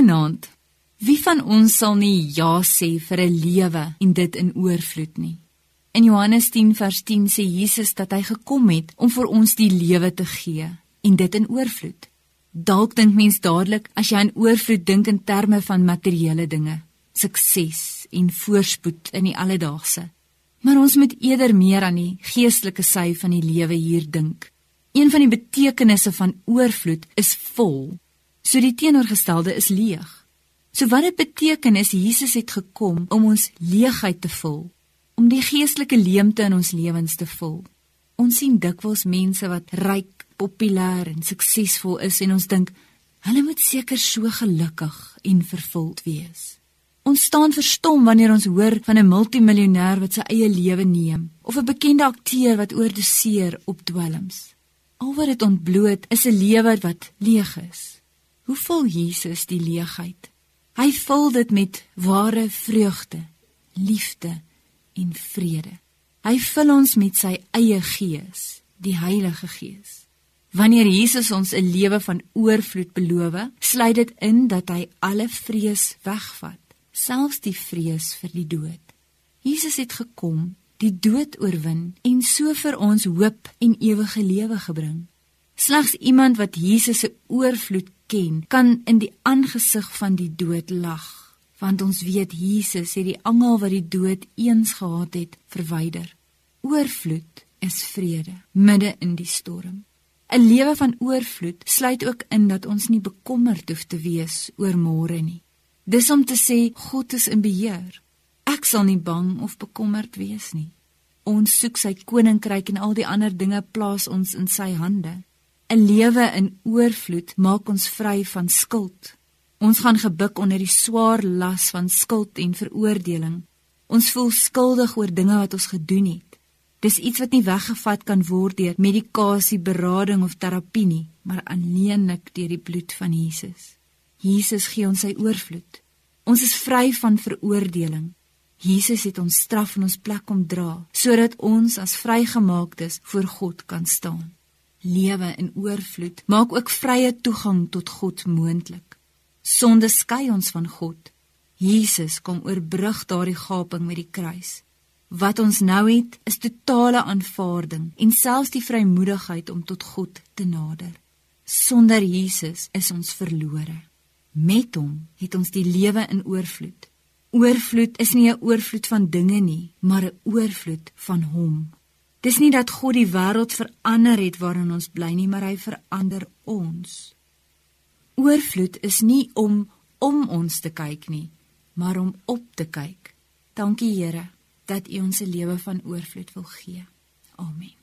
Goeienaand. Wie van ons sal nie ja sê vir 'n lewe en dit in oorvloed nie? In Johannes 10 vers 10 sê Jesus dat hy gekom het om vir ons die lewe te gee en dit in oorvloed. Dalk dink mens dadelik as jy aan oorvloed dink in terme van materiële dinge, sukses en voorspoed in die alledaagse. Maar ons moet eerder meer aan die geestelike sy van die lewe hier dink. Een van die betekenisse van oorvloed is vol. So die teenoorgestelde is leeg. So wat dit beteken is Jesus het gekom om ons leegheid te vul, om die geestelike leemte in ons lewens te vul. Ons sien dikwels mense wat ryk, populêr en suksesvol is en ons dink hulle moet seker so gelukkig en vervuld wees. Ons staan verstom wanneer ons hoor van 'n multimiljonêer wat sy eie lewe neem of 'n bekende akteur wat oordoseer op dwelms. Al wat dit ontbloot is 'n lewe wat leeg is. Hoe vul Jesus die leegheid? Hy vul dit met ware vreugde, liefde en vrede. Hy vul ons met sy eie gees, die Heilige Gees. Wanneer Jesus ons 'n lewe van oorvloed beloof, sluit dit in dat hy alle vrees wegvat selfs die vrees vir die dood. Jesus het gekom, die dood oorwin en so vir ons hoop en ewige lewe gebring. Slegs iemand wat Jesus se oorvloed ken, kan in die aangesig van die dood lag, want ons weet Jesus het die angel wat die dood eens gehaat het, verwyder. Oorvloed is vrede midde in die storm. 'n Lewe van oorvloed sluit ook in dat ons nie bekommerd hoef te wees oor môre nie. Dis om te sê God is in beheer. Ek sal nie bang of bekommerd wees nie. Ons soek sy koninkryk en al die ander dinge plaas ons in sy hande. 'n Lewe in oorvloed maak ons vry van skuld. Ons gaan gebuk onder die swaar las van skuld en veroordeling. Ons voel skuldig oor dinge wat ons gedoen het. Dis iets wat nie weggevat kan word deur medikasie, berading of terapie nie, maar alleenlik deur die bloed van Jesus. Jesus gee ons sy oorvloed. Ons is vry van veroordeling. Jesus het ons straf in ons plek kom dra sodat ons as vrygemaaktes voor God kan staan. Lewe in oorvloed maak ook vrye toegang tot God moontlik. Sonde skei ons van God. Jesus kom oorbrug daardie gaping met die kruis. Wat ons nou het, is totale aanvaarding en selfs die vrymoedigheid om tot God te nader. Sonder Jesus is ons verlore. Met hom het ons die lewe in oorvloed. Oorvloed is nie 'n oorvloed van dinge nie, maar 'n oorvloed van hom. Dis nie dat God die wêreld verander het waarin ons bly nie, maar hy verander ons. Oorvloed is nie om om ons te kyk nie, maar om op te kyk. Dankie Here dat U ons 'n lewe van oorvloed wil gee. Amen.